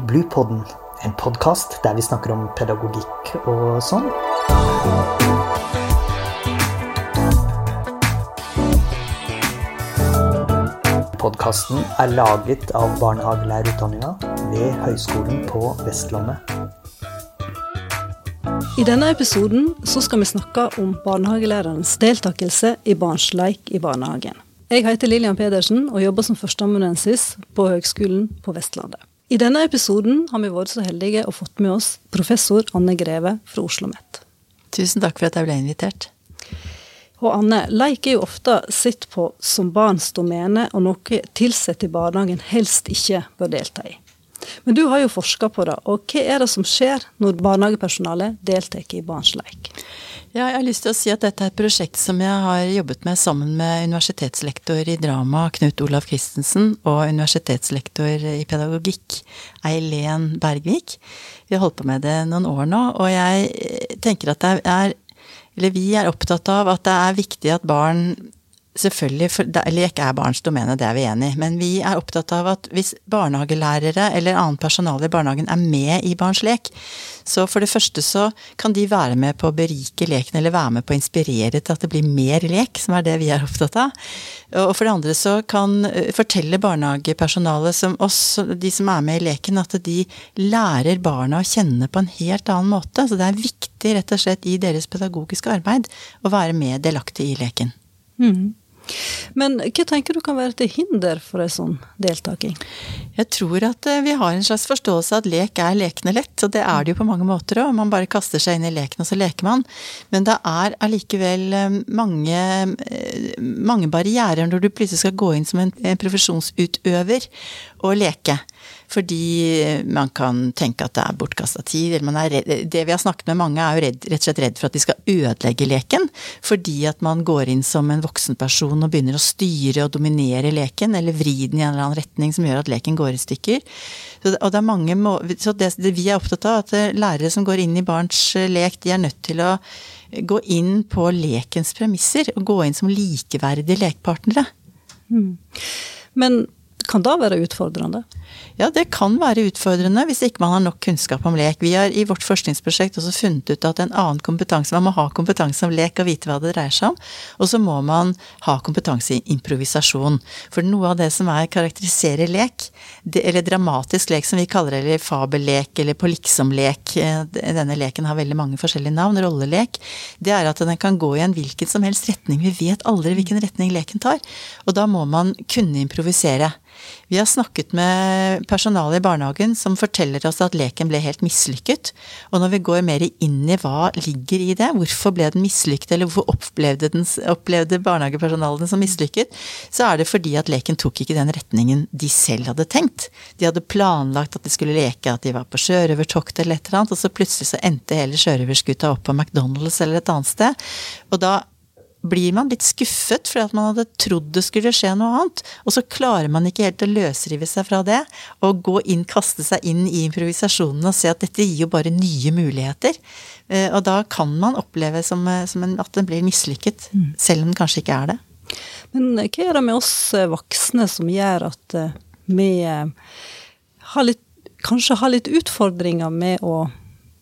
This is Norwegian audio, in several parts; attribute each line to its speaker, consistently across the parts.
Speaker 1: Bluepodden, en podkast der vi snakker om pedagogikk og sånn. Podkasten er laget av barnehagelærerutdanninga ved Høgskolen på Vestlandet.
Speaker 2: I denne episoden så skal vi snakke om barnehagelærerens deltakelse i barns leik i barnehagen. Jeg heter Lillian Pedersen og jobber som førsteamanuensis på Høgskolen på Vestlandet. I denne episoden har vi vært så heldige og fått med oss professor Anne Greve fra Oslo OsloMet.
Speaker 3: Tusen takk for at jeg ble invitert.
Speaker 2: Og Anne, leik er jo ofte sett på som barns domene og noe ansatte i barnehagen helst ikke bør delta i. Men du har jo forska på det, og hva er det som skjer når barnehagepersonalet deltar i barns leik?
Speaker 3: Ja, jeg har lyst til å si at dette er et prosjekt som jeg har jobbet med sammen med universitetslektor i drama Knut Olav Christensen og universitetslektor i pedagogikk Eileen Bergvik. Vi har holdt på med det noen år nå, og jeg tenker at det er Eller vi er opptatt av at det er viktig at barn Selvfølgelig, for, ikke er barns domene, det er vi enig i, men vi er opptatt av at hvis barnehagelærere eller annet personale i barnehagen er med i barns lek, så for det første så kan de være med på å berike leken, eller være med på å inspirere til at det blir mer lek, som er det vi er opptatt av. Og for det andre så kan eh, fortelle barnehagepersonalet, som oss, de som er med i leken, at de lærer barna å kjenne på en helt annen måte. Så det er viktig rett og slett i deres pedagogiske arbeid å være med delaktig i leken. Mm.
Speaker 2: Men hva tenker du kan være til hinder for en sånn deltaking?
Speaker 3: Jeg tror at eh, vi har en slags forståelse av at lek er lekende lett, og det er det jo på mange måter òg. Man bare kaster seg inn i leken, og så leker man. Men det er allikevel eh, mange, eh, mange barrierer når du plutselig skal gå inn som en profesjonsutøver og leke. Fordi man kan tenke at det er bortkasta tid. eller Det vi har snakket med mange, er jo redd, rett og slett redd for at de skal ødelegge leken. Fordi at man går inn som en voksen person og begynner å styre og dominere leken, eller vri den i en eller annen retning som gjør at leken går i stykker. Så, og det er mange må, så det, det vi er opptatt av, at eh, lærere som går inn i barns eh, lek, de er nødt til å gå inn på lekens premisser. Og gå inn som likeverdige lekpartnere. Mm.
Speaker 2: Men kan da være utfordrende?
Speaker 3: Ja, det kan være utfordrende hvis ikke man har nok kunnskap om lek. Vi har i vårt forskningsprosjekt også funnet ut at en annen kompetanse Man må ha kompetanse om lek og vite hva det dreier seg om. Og så må man ha kompetanse i improvisasjon. For noe av det som er karakteriserer lek, eller dramatisk lek som vi kaller det, eller fabellek eller på liksom-lek eh, Denne leken har veldig mange forskjellige navn, rollelek. Det er at den kan gå i en hvilken som helst retning. Vi vet aldri hvilken retning leken tar. Og da må man kunne improvisere. Vi har snakket med personalet i barnehagen som forteller oss at leken ble helt mislykket. Og når vi går mer inn i hva ligger i det, hvorfor ble den mislykket, eller hvorfor opplevde, den, opplevde barnehagepersonalet den som mislykket, så er det fordi at leken tok ikke den retningen de selv hadde tenkt. De hadde planlagt at de skulle leke at de var på sjørøvertokt eller et eller annet, og så plutselig så endte hele sjørøverskuta opp på McDonald's eller et annet sted. Og da blir man litt skuffet fordi at man hadde trodd det skulle skje noe annet. Og så klarer man ikke helt å løsrive seg fra det og gå inn, kaste seg inn i improvisasjonen og se at dette gir jo bare nye muligheter. Eh, og da kan man oppleve som, eh, som en, at den blir mislykket, mm. selv om den kanskje ikke er det.
Speaker 2: Men eh, hva er det med oss voksne som gjør at vi har litt, kanskje har litt utfordringer med å,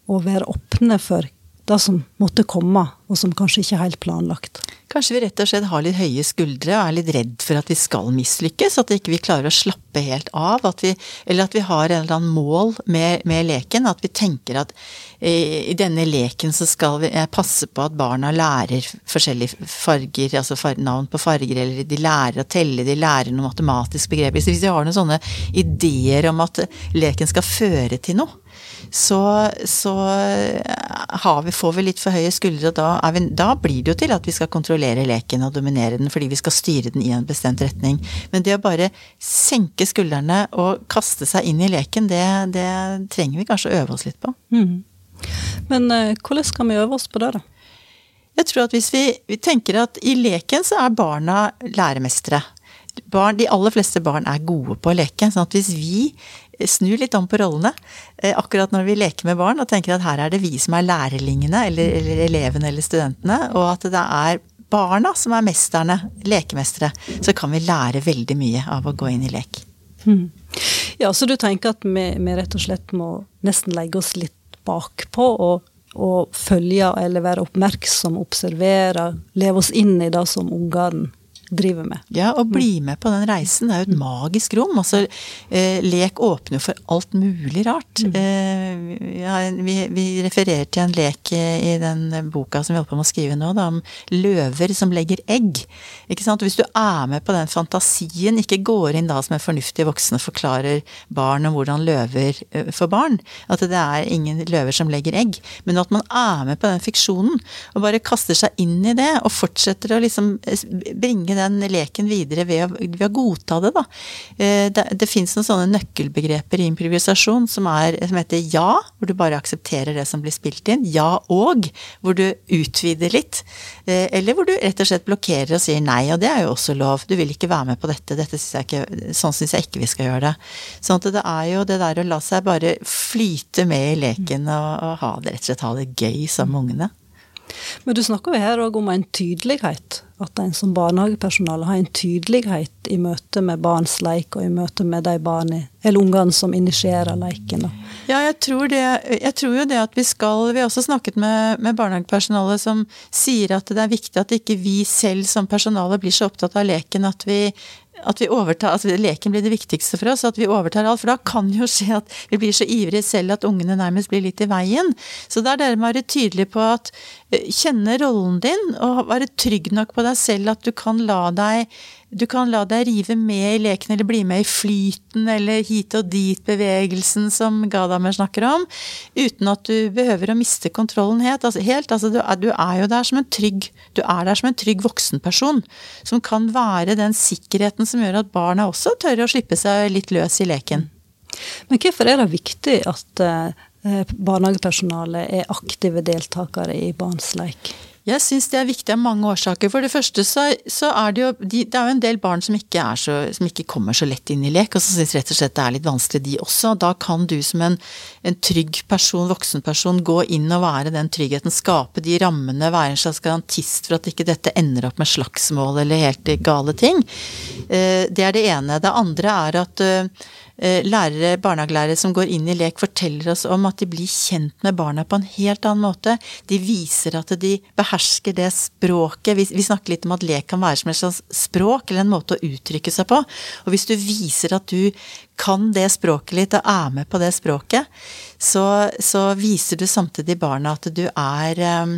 Speaker 2: å være åpne for det som måtte komme, og som kanskje ikke er helt planlagt.
Speaker 3: Kanskje vi rett og slett har litt høye skuldre og er litt redd for at vi skal mislykkes. At vi ikke klarer å slappe helt av. At vi, eller at vi har en eller annen mål med, med leken. At vi tenker at eh, i denne leken så skal vi passe på at barna lærer forskjellige farger, altså navn på farger, eller de lærer å telle, de lærer noe matematisk begrep. Hvis vi har noen sånne ideer om at leken skal føre til noe, så, så vi, får vi litt for høye skuldre, og da, vi, da, blir det jo til at vi skal kontrollere leken og dominere den fordi vi skal styre den i en bestemt retning. Men det å bare senke skuldrene og kaste seg inn i leken, det, det trenger vi kanskje å øve oss litt på. Mm.
Speaker 2: Men uh, hvordan skal vi øve oss på det, da?
Speaker 3: Jeg tror at hvis vi, vi tenker at i leken så er barna læremestere. Barn, de aller fleste barn er gode på å leke. sånn at hvis vi snur litt om på rollene eh, akkurat når vi leker med barn og tenker at her er det vi som er lærlingene, eller, eller elevene eller studentene, og at det er barna som er mesterne, lekemestere, så kan vi lære veldig mye av å gå inn i lek.
Speaker 2: Hmm. Ja, så du tenker at vi, vi rett og slett må nesten legge oss litt bakpå og, og følge eller være oppmerksom, observere, leve oss inn i det som ungene driver med.
Speaker 3: Ja, og bli med på den reisen. Det er jo et magisk rom. Altså, eh, lek åpner for alt mulig rart. Mm. Eh, ja, vi, vi, refererer til en lek i den boka som vi holder på med å skrive nå, da, om løver som legger egg. Ikke sant? Hvis du er med på den fantasien, ikke går inn da som en fornuftig voksen og forklarer barn om hvordan løver uh, får barn, at det er ingen løver som legger egg, men at man er med på den fiksjonen og bare kaster seg inn i det og fortsetter å liksom bringe bringe den leken videre ved å, ved å godta det, da. Eh, det, det fins noen sånne nøkkelbegreper i improvisasjon som, er, som heter ja, hvor du bare aksepterer det som blir spilt inn. Ja og, hvor du utvider litt. Eh, eller hvor du rett og slett blokkerer og sier nei, og det er jo også lov. Du vil ikke være med på dette, dette synes ikke, sånn syns jeg ikke vi skal gjøre det. Sånn at det er jo det der å la seg bare flyte med i leken og, og ha det, rett og slett ha det gøy med ungene.
Speaker 2: Men du snakker jo her òg om en tydelighet. At en som barnehagepersonale har en tydelighet i møte med barns leik, og i møte med de barna, eller ungene som initierer leiken.
Speaker 3: Ja, jeg tror, det, jeg tror, jo det at vi skal Vi har også snakket med, med barnehagepersonale som sier at det er viktig at ikke vi selv som personale blir så opptatt av leken at vi at vi overtar, altså leken blir det viktigste for oss, at vi overtar alt. For da kan jo skje at vi blir så ivrige selv at ungene nærmest blir litt i veien. Så da er dere med å være tydelig på at eh, kjenne rollen din, og være trygg nok på deg selv at du kan la deg du kan la deg rive med i leken eller bli med i flyten eller hit og dit-bevegelsen som Gadamer snakker om, uten at du behøver å miste kontrollen helt. Altså, helt, altså du, er, du, er, jo der som en trygg du er der som en trygg voksenperson som kan være den sikkerheten som gjør at barna også tør å slippe seg litt løs i leken.
Speaker 2: Men hvorfor er det viktig at eh, barnehagepersonalet er aktive deltakere i barns leik?
Speaker 3: Jeg syns det er viktig av mange årsaker. For det første så, så er det jo de, Det er jo en del barn som ikke, så, som ikke, kommer så lett inn i lek, og som syns rett og slett det er litt vanskelig, de også. Da kan du som en, en trygg person, voksen person, gå inn og være den tryggheten, skape de rammene, være en slags garantist for at ikke dette ender opp med slagsmål eller helt gale ting. Eh, det er det ene. Det andre er at eh, lærere, barnehagelærere som går inn i lek, forteller oss om at de blir kjent med barna på en helt annen måte. De viser at de behersker det språket. Vi, vi snakker litt om at lek kan være som et slags språk, eller en måte å uttrykke seg på. Og hvis du viser at du kan det språket litt og er med på det språket, så, så viser du samtidig barna at du er um,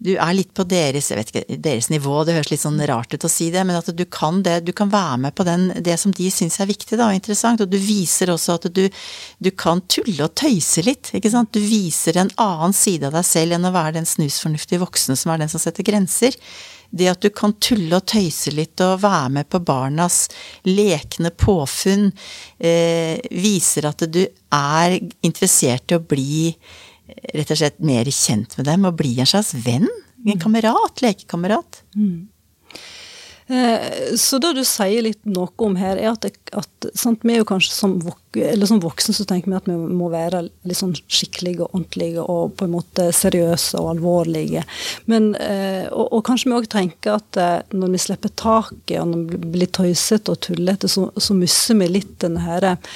Speaker 3: du er litt på deres, ikke, deres nivå, det høres litt sånn rart ut å si det, men at du kan det, du kan være med på den, det som de syns er viktig da, og interessant, og du viser også at du, du kan tulle og tøyse litt, ikke sant. Du viser en annen side av deg selv enn å være den snusfornuftige voksne som er den som setter grenser. Det at du kan tulle og tøyse litt og være med på barnas lekne påfunn, eh, viser at du er interessert i å bli rett og slett mer kjent med dem og bli en slags venn. En mm. kamerat. Lekekamerat. Mm.
Speaker 2: Eh, så det du sier litt noe om her, er at, at sant, vi er jo kanskje som, vok som voksne så tenker vi at vi må være litt sånn skikkelige og ordentlige og på en måte seriøse og alvorlige. Men, eh, og, og, kanskje vi òg tenker at eh, når vi slipper taket og når vi blir tøysete og tullete, så, så mister vi litt denne her eh,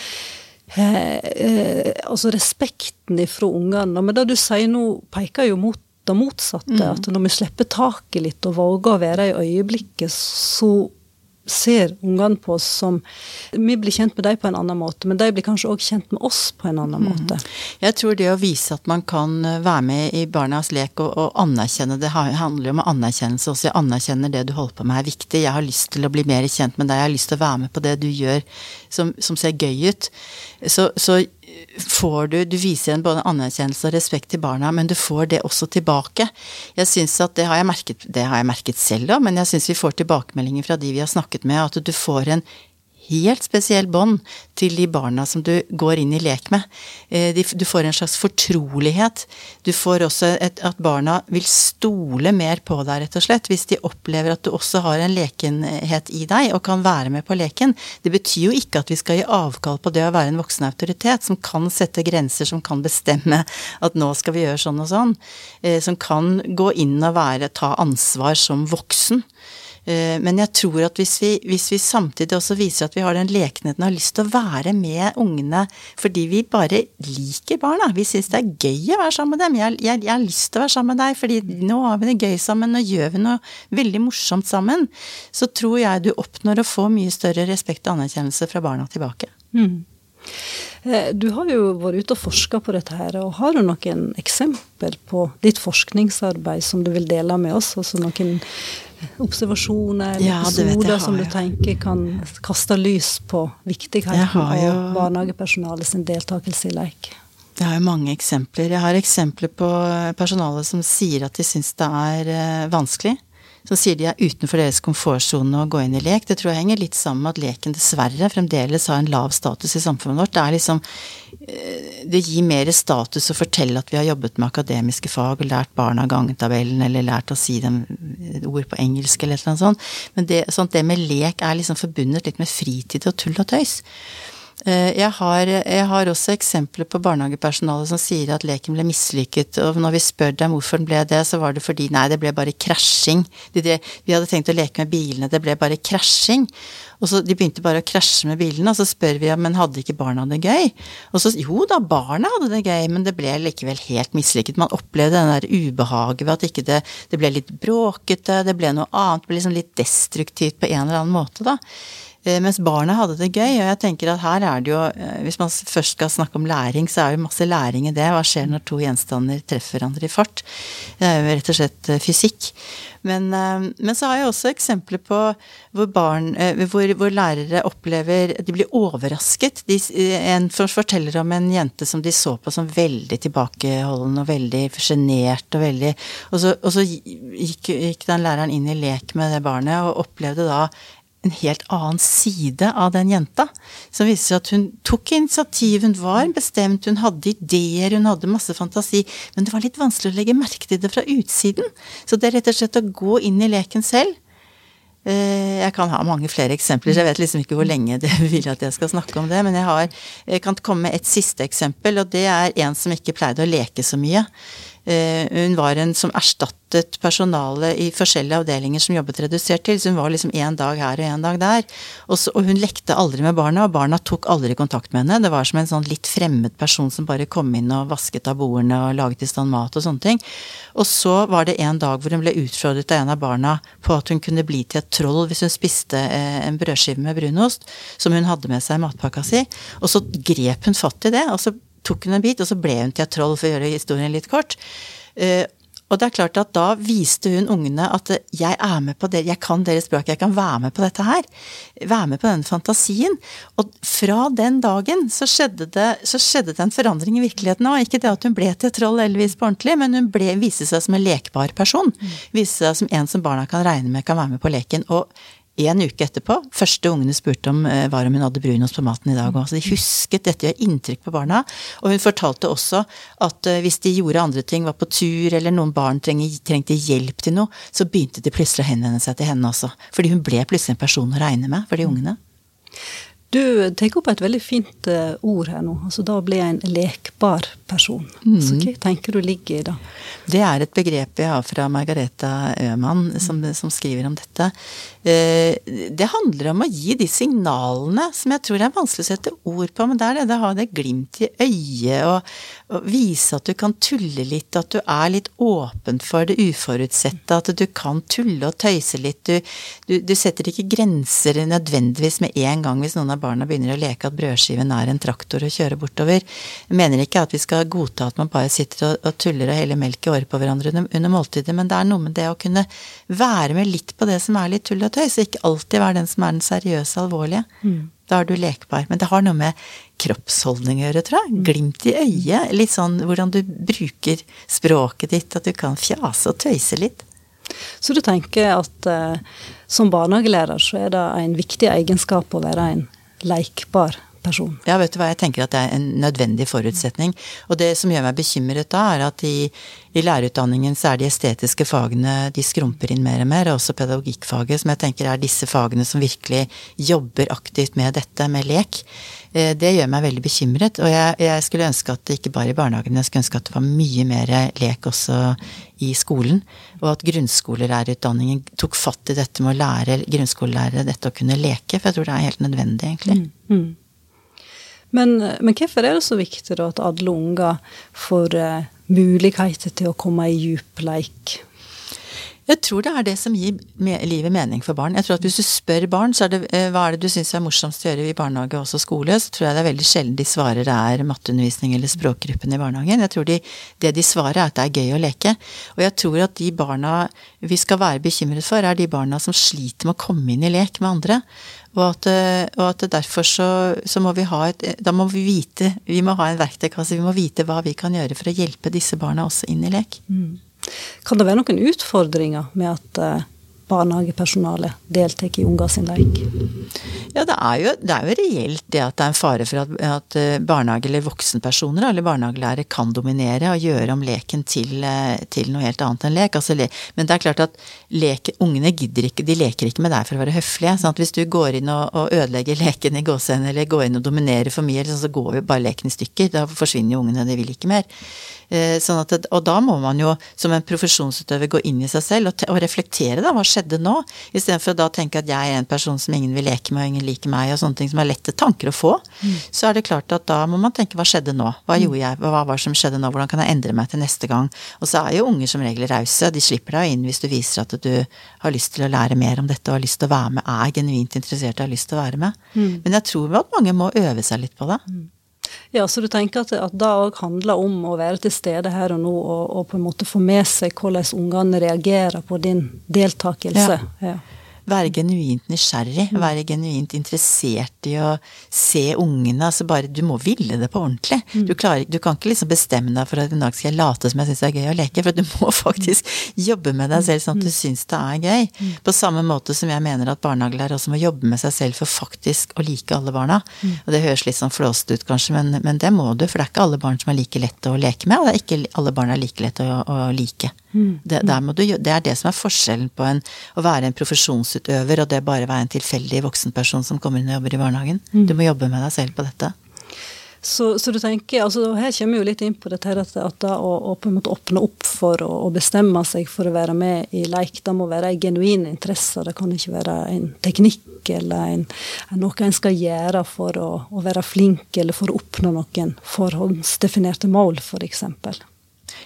Speaker 2: altså respekten ifra ungene. Men det du sier nå, peker jo mot det motsatte. Mm. At når vi slipper taket litt og våger å være i øyeblikket, så ser ungene på oss som Vi blir kjent med dem på en annen måte, men de blir kanskje òg kjent med oss på en annen mm. måte.
Speaker 3: Jeg tror det å vise at man kan eh, være med i barnas lek og, og anerkjenne det, handler jo om anerkjennelse også. Jeg anerkjenner det du holder på med er viktig. Jeg har lyst til å bli mer kjent med deg, jeg har lyst til å være med på det du gjør som, som ser gøy ut. Så, så får du Du viser en både anerkjennelse og respekt til barna, men du får det også tilbake. Jeg synes at Det har jeg merket, det har jeg merket selv òg, men jeg syns vi får tilbakemeldinger fra de vi har snakket med, at du får en helt spesiell bånd til de barna som du går inn i lek med. Eh, du får en slags fortrolighet. Du får også et, at barna vil stole mer på deg, rett og slett, hvis de opplever at du også har en lekenhet i deg og kan være med på leken. Det betyr jo ikke at vi skal gi avkall på det å være en voksen autoritet som kan sette grenser, som kan bestemme at nå skal vi gjøre sånn og sånn. Eh, som kan gå inn og være, ta ansvar som voksen. Eh, men jeg tror at hvis vi, hvis vi, samtidig også viser at vi har den lekenheten og har lyst til å være med ungene fordi vi bare liker barna, vi syns det er gøy å være sammen med dem, jeg, jeg, jeg, har lyst til å være sammen med deg fordi nå har vi det gøy sammen, nå gjør vi noe veldig morsomt sammen, så tror jeg du oppnår å få mye større respekt og anerkjennelse fra barna tilbake. Mm.
Speaker 2: Eh, du har jo vært ute og forska på dette her, og har du noen eksempel på ditt forskningsarbeid som du vil dele med oss? Altså noen observasjoner eller ja, episoder som du tenker kan kaste lys på viktigheten av barnehagepersonalet sin deltakelse i leik?
Speaker 3: Jeg har jo mange eksempler. Jeg har eksempler på personalet som sier at de syns det er eh, vanskelig som sier de er utenfor deres komfortsone å gå inn i lek. Det tror jeg henger litt sammen med at leken dessverre fremdeles har en lav status i samfunnet vårt. Det er liksom eh, Det gir mer status å fortelle at vi har jobbet med akademiske fag og lært barna gangetabellen, eller lært å si dem ord på engelsk, eller noe sånt. Men det, sånt, det med lek er liksom forbundet litt med fritid og tull og tøys. Eh, jeg har, jeg har, også eksempler på barnehagepersonale som sier at leken ble mislykket, og når vi spør dem hvorfor den ble det, så var det fordi nei, det ble bare krasjing. Vi hadde tenkt å leke med bilene, det ble bare krasjing. Og så De begynte bare å krasje med bilene, og så spør vi men hadde ikke barna det gøy? Og så jo da, barna hadde det gøy, men det ble likevel helt mislykket. Man opplevde den der ubehaget ved at ikke det, det ble litt bråkete, det ble noe annet, det ble liksom litt destruktivt på en eller annen måte, da. Eh, mens barna hadde det gøy, og jeg tenker at her er det jo eh, Hvis man først skal snakke om læring, så er det masse læring i det. Hva skjer når to gjenstander treffer hverandre i fart? Det er jo rett og slett eh, fysikk. Men, men så har jeg også eksempler på hvor, barn, hvor, hvor lærere opplever De blir overrasket. De, en forteller om en jente som de så på som veldig tilbakeholden og veldig sjenert og Og så, og så gikk, gikk den læreren inn i lek med det barnet og opplevde da en helt annen side av den jenta. Som viser at hun tok initiativ, hun var bestemt, hun hadde ideer, hun hadde masse fantasi. Men det var litt vanskelig å legge merke til det fra utsiden. Så det er rett og slett å gå inn i leken selv. Eh, jeg kan ha mange flere eksempler, så jeg vet liksom ikke hvor lenge det vil at jeg skal snakke om det. Men jeg, har, jeg kan komme med et siste eksempel, og det er en som ikke pleide å leke så mye. Eh, hun var en som erstattet personalet i forskjellige avdelinger som jobbet redusert til. Så hun var liksom én dag her og én dag der. Og, så, og, hun lekte aldri med barna, og barna tok aldri kontakt med henne. Det var som en sånn litt fremmed person som bare kom inn og vasket av bordene og laget i stand mat og sånne ting. Og så var det en dag hvor hun ble utfordret av en av barna på at hun kunne bli til et troll hvis hun spiste eh, en brødskive med brunost som hun hadde med seg i matpakka si. Og så grep hun fatt i det. og så tok hun en bit, og så ble hun til et troll, for å gjøre historien litt kort. Uh, og det er klart at da viste hun ungene at jeg er med på det, jeg kan deres språk, jeg kan være med på dette her. Være med på denne fantasien. Og fra den dagen så skjedde det, så skjedde det en forandring i virkeligheten òg. Ikke det at hun ble til et troll Elvis på ordentlig, men hun ble, viste seg som en lekbar person. Viste seg som en som barna kan regne med kan være med på leken. Og en uke etterpå, første ungene spurte om eh, var om hun hadde brunost på maten i dag òg. De husket dette, gjør inntrykk på barna. Og hun fortalte også at eh, hvis de gjorde andre ting, var på tur eller noen barn trengte hjelp til noe, så begynte de plutselig å henvende seg til henne også. Fordi hun ble plutselig en person å regne med for de ungene.
Speaker 2: Du tar opp et veldig fint uh, ord her nå. altså Da blir jeg en lekbar person. Mm. Så hva tenker du ligger i det?
Speaker 3: Det er et begrep jeg har fra Margareta Øhmann, som, som skriver om dette. Uh, det handler om å gi de signalene som jeg tror er vanskelig å sette ord på, men det er det å ha det glimt i øyet og, og, vise at du kan tulle litt, at du er litt åpen for det uforutsette, at du kan tulle og tøyse litt. Du, du, du setter ikke grenser nødvendigvis med en gang hvis noen av barna begynner å leke at brødskiven er en traktor og kjører bortover. Jeg mener ikke at vi skal godta at man bare sitter og, og tuller og heller melk i året på hverandre under, under måltidet, men det er noe med det å kunne være med litt på det som er litt tull og tøys, og ikke alltid være den som er den seriøse, alvorlige. Mm. Da er du lekbar. Men det har noe med kroppsholdning å gjøre, tror jeg. Mm. Glimt i øyet. Litt sånn hvordan du bruker språket ditt, at du kan fjase og tøyse litt.
Speaker 2: Så du tenker at eh, som barnehagelærer så er det en viktig egenskap å være en leikbar person.
Speaker 3: Ja, vet du hva, jeg tenker at det er en nødvendig forutsetning. Og det som gjør meg bekymret da, er at i, i lærerutdanningen så er de estetiske fagene de skrumper inn mer og mer, og også pedagogikkfaget, som jeg tenker er disse fagene som virkelig jobber aktivt med dette, med lek. Eh, det gjør meg veldig bekymret, og jeg, jeg skulle ønske at det ikke bare i barnehagen, jeg skulle ønske at det var mye mer lek også i skolen, og at grunnskolelærerutdanningen tok fatt i dette med å lære grunnskolelærere dette å kunne leke, for jeg tror det er helt nødvendig, egentlig. Mm, mm.
Speaker 2: Men, men, hvorfor er det så viktig da at alle unger får uh, muligheter til å komme i djup leik?
Speaker 3: Jeg tror det er det som gir livet mening for barn. Jeg tror at Hvis du spør barn så er det, eh, hva er det du syns er morsomst å gjøre i barnehage og skole, så tror jeg det er veldig sjelden de svarer det er matteundervisning eller språkgruppen i barnehagen. Jeg tror de, det de svarer er at det er gøy å leke. Og jeg tror at de barna vi skal være bekymret for, er de barna som sliter med å komme inn i lek med andre. Og at, eh, og at derfor så, så, må vi ha et Da må vi vite Vi må ha en verktøykasse. Vi må vite hva vi kan gjøre for å hjelpe disse barna også inn i lek. Mm.
Speaker 2: Kan det være noen utfordringer med at eh, barnehagepersonalet deltar i unger sin leik?
Speaker 3: Ja, det er, jo, det er, jo, reelt det at det er en fare for at, at eh, barnehage- eller voksenpersoner eller barnehagelærere kan dominere og gjøre om leken til, eh, til noe helt annet enn lek. Altså, men det er klart at leke, ungene gidder ikke, de leker ikke med deg for å være høflige. Sånn hvis du går inn og, og ødelegger leken i gåsehendene eller går inn og dominerer for mye, så går jo bare leken i stykker. Da forsvinner jo ungene, de vil ikke mer. Eh, sånn at, og da må man jo som en profesjonsutøver gå inn i seg selv og, og reflektere, da. Hva skjedde nå? Istedenfor å da tenke at jeg er en person som ingen vil leke med, og ingen liker meg, og sånne ting som er lette tanker å få. Mm. Så er det klart at da må man tenke hva skjedde nå? Hva gjorde jeg? Hva var det som skjedde nå? Hvordan kan jeg endre meg til neste gang? Og så er jo unger som regel rause. De slipper deg inn hvis du viser at du har lyst til å lære mer om dette og har lyst til å være med, er genuint interessert og har lyst til å være med. Mm. Men jeg tror at mange må øve seg litt på det. Mm.
Speaker 2: Ja, Så du tenker at, at det òg handler om å være til stede her og nå, og, og på en måte få med seg hvordan ungene reagerer på din deltakelse? Ja. ja
Speaker 3: være genuint nysgjerrig, mm. være genuint interessert i å se ungene. Altså bare Du må ville det på ordentlig. Mm. Du, klarer, du kan ikke liksom bestemme deg for at en dag skal jeg late som jeg syns det er gøy å leke, for du må faktisk jobbe med deg selv sånn at du syns det er gøy. På samme måte som jeg mener at barnehagelærere også må jobbe med seg selv for faktisk å like alle barna. Og det høres litt sånn flåst ut kanskje, men, men, det må du, for det er ikke alle barn som er like lette å leke med, og det er ikke alle barn er like lette å, å like. Mm. Det, du, det, er det som er forskjellen på en, å være en profesjonsutøver og det bare være en tilfeldig voksenperson som kommer inn og jobber i barnehagen. Mm. Du må jobbe med deg selv på dette.
Speaker 2: Så, så, du tenker, altså Her kommer vi jo litt inn på dette her at, at da å, å, på en måte åpne opp for å, å, bestemme seg for å være med i leik, det må være en genuin interesse. Det kan ikke være en teknikk eller en, noe en skal gjøre for å, å være flink eller for å oppnå noen forhåndsdefinerte mål, f.eks. For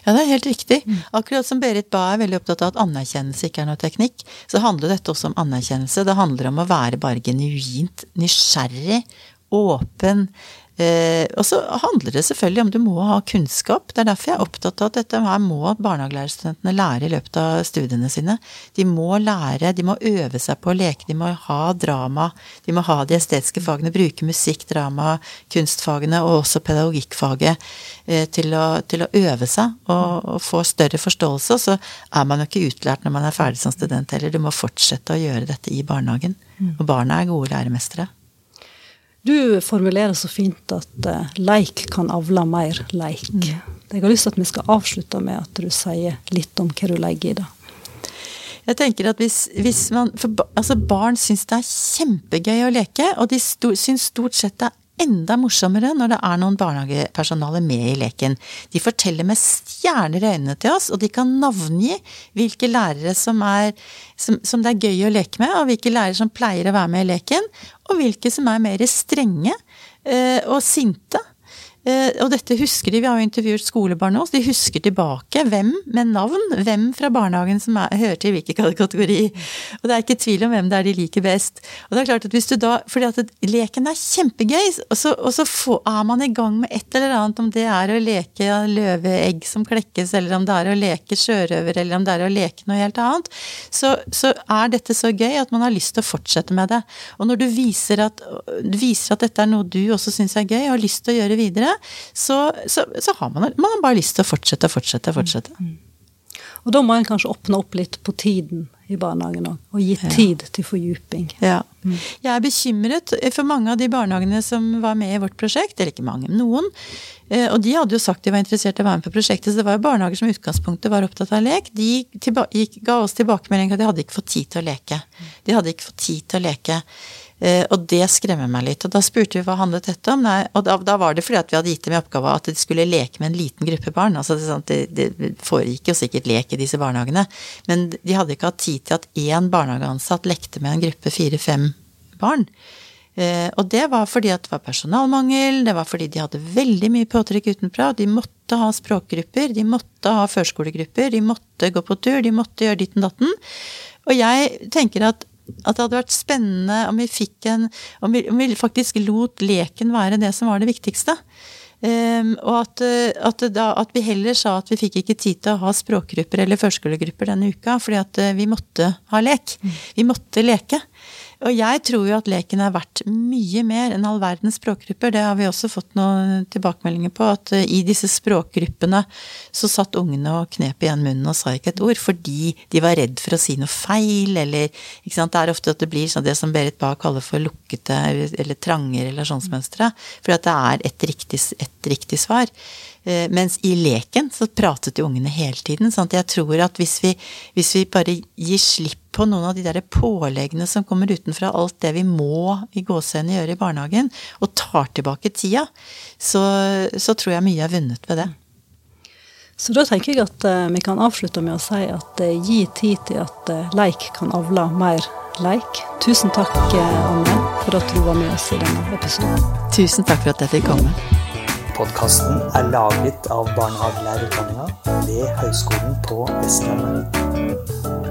Speaker 3: ja, det er helt riktig. Akkurat som Berit Bae er veldig opptatt av at anerkjennelse ikke er noe teknikk, så handler dette også om anerkjennelse. Det handler om å være bare genuint nysgjerrig, åpen, og så handler det selvfølgelig om du må ha kunnskap. Det er derfor jeg er opptatt av at dette her må barnehagelærerstudentene lære i løpet av studiene sine. De må lære, de må øve seg på å leke, de må ha drama. De må ha de estetiske fagene, bruke musikk, drama, kunstfagene og også pedagogikkfaget eh, til, å, til, å, øve seg og, og, få større forståelse. Og så er man jo ikke utlært når man er ferdig som student heller. Du må fortsette å gjøre dette i barnehagen. Mm. Og barna er gode læremestere.
Speaker 2: Du formulerer så fint at uh, leik kan avle mer leik. Mm. Jeg har lyst til at vi skal avslutte med at du sier litt om hva du legger i det.
Speaker 3: Jeg tenker at hvis, hvis man, for, altså Barn syns det er kjempegøy å leke, og de sto, syns stort sett det er enda morsommere når det er noen barnehagepersonale med i leken. De forteller med stjerner i øynene til oss, og de kan navngi hvilke lærere som, er, som, som, det er gøy å leke med, og hvilke lærere som pleier å være med i leken, og hvilke som er mer strenge eh, og sinte. Eh, og dette husker de, vi har jo intervjuet skolebarn nå, de husker tilbake hvem med navn, hvem fra barnehagen som er, hører til hvilken kategori. Og det er ikke tvil om hvem det er de liker best. Og det er klart at hvis du da, fordi at leken er kjempegøy, og så, og så får, er man i gang med et eller annet, om det er å leke løveegg som klekkes, eller om det er å leke sjørøver, eller om det er å leke noe helt annet, så, så er dette så gøy at man har lyst til å fortsette med det. Og når du viser at, viser at dette er noe du også syns er gøy, og har lyst til å gjøre videre, så, så, så har man, man har bare lyst til å fortsette, fortsette, fortsette. Mm.
Speaker 2: Og da må en kanskje åpne opp litt på tiden i barnehagen òg, og gi tid til fordyping.
Speaker 3: Ja. Jeg er bekymret for mange av de barnehagene som var med i vårt prosjekt, eller ikke mange, noen. Eh, og de hadde jo sagt de var interessert i å være med på prosjektet, så det var jo barnehager som i utgangspunktet var opptatt av lek. De gikk, ga oss tilbakemelding at de hadde ikke fått tid til å leke. De hadde ikke fått tid til å leke. Eh, og det skremmer meg litt. Og da spurte vi hva handlet dette om. Nei, og da, da, var det fordi at vi hadde gitt dem i oppgave at de skulle leke med en liten gruppe barn. Altså det, sånn det, det foregikk jo sikkert lek i disse barnehagene. Men de hadde ikke hatt tid til at én barnehageansatt lekte med en gruppe fire-fem barn. Eh, og det var fordi at det var personalmangel, det var fordi de hadde veldig mye påtrykk utenfra. De måtte ha språkgrupper, de måtte ha førskolegrupper, de måtte gå på tur, de måtte gjøre ditten datten. Og jeg tenker at at det hadde vært spennende om vi fikk en Om vi, om vi faktisk lot leken være det som var det viktigste. Um, og at, at, da, at, vi heller sa at vi fikk ikke tid til å ha språkgrupper eller førskolegrupper denne uka, fordi at eh, vi måtte ha lek. Mm. Vi måtte leke. Og jeg tror jo at leken er verdt mye mer enn all verdens språkgrupper. Det har vi også fått noen tilbakemeldinger på, at eh, i disse språkgruppene så satt ungene og knep igjen munnen og sa ikke et ord fordi de var redd for å si noe feil, eller ikke sant? Det er ofte at det blir sånn det som Berit Bae kaller for lukkete eller trange relasjonsmønstre. For at det er et riktig, et riktig svar. Eh, mens i leken så pratet jo ungene hele tiden. sånn at jeg tror at hvis vi, hvis vi bare gir slipp på noen av de der påleggene som kommer utenfra, alt det vi må i gåsehendene gjøre i barnehagen, og tar tilbake tida, så, så, tror jeg mye er vunnet ved det.
Speaker 2: Så da tenker jeg at uh, vi kan avslutte med å si at uh, gi tid til at uh, leik kan avle mer leik. Tusen takk, Anne, for at du var med oss i denne episoden.
Speaker 3: Tusen takk for at jeg fikk komme.
Speaker 1: Podkasten er laget av barnehagelærerutdanninga ved Høgskolen på Vestlandet.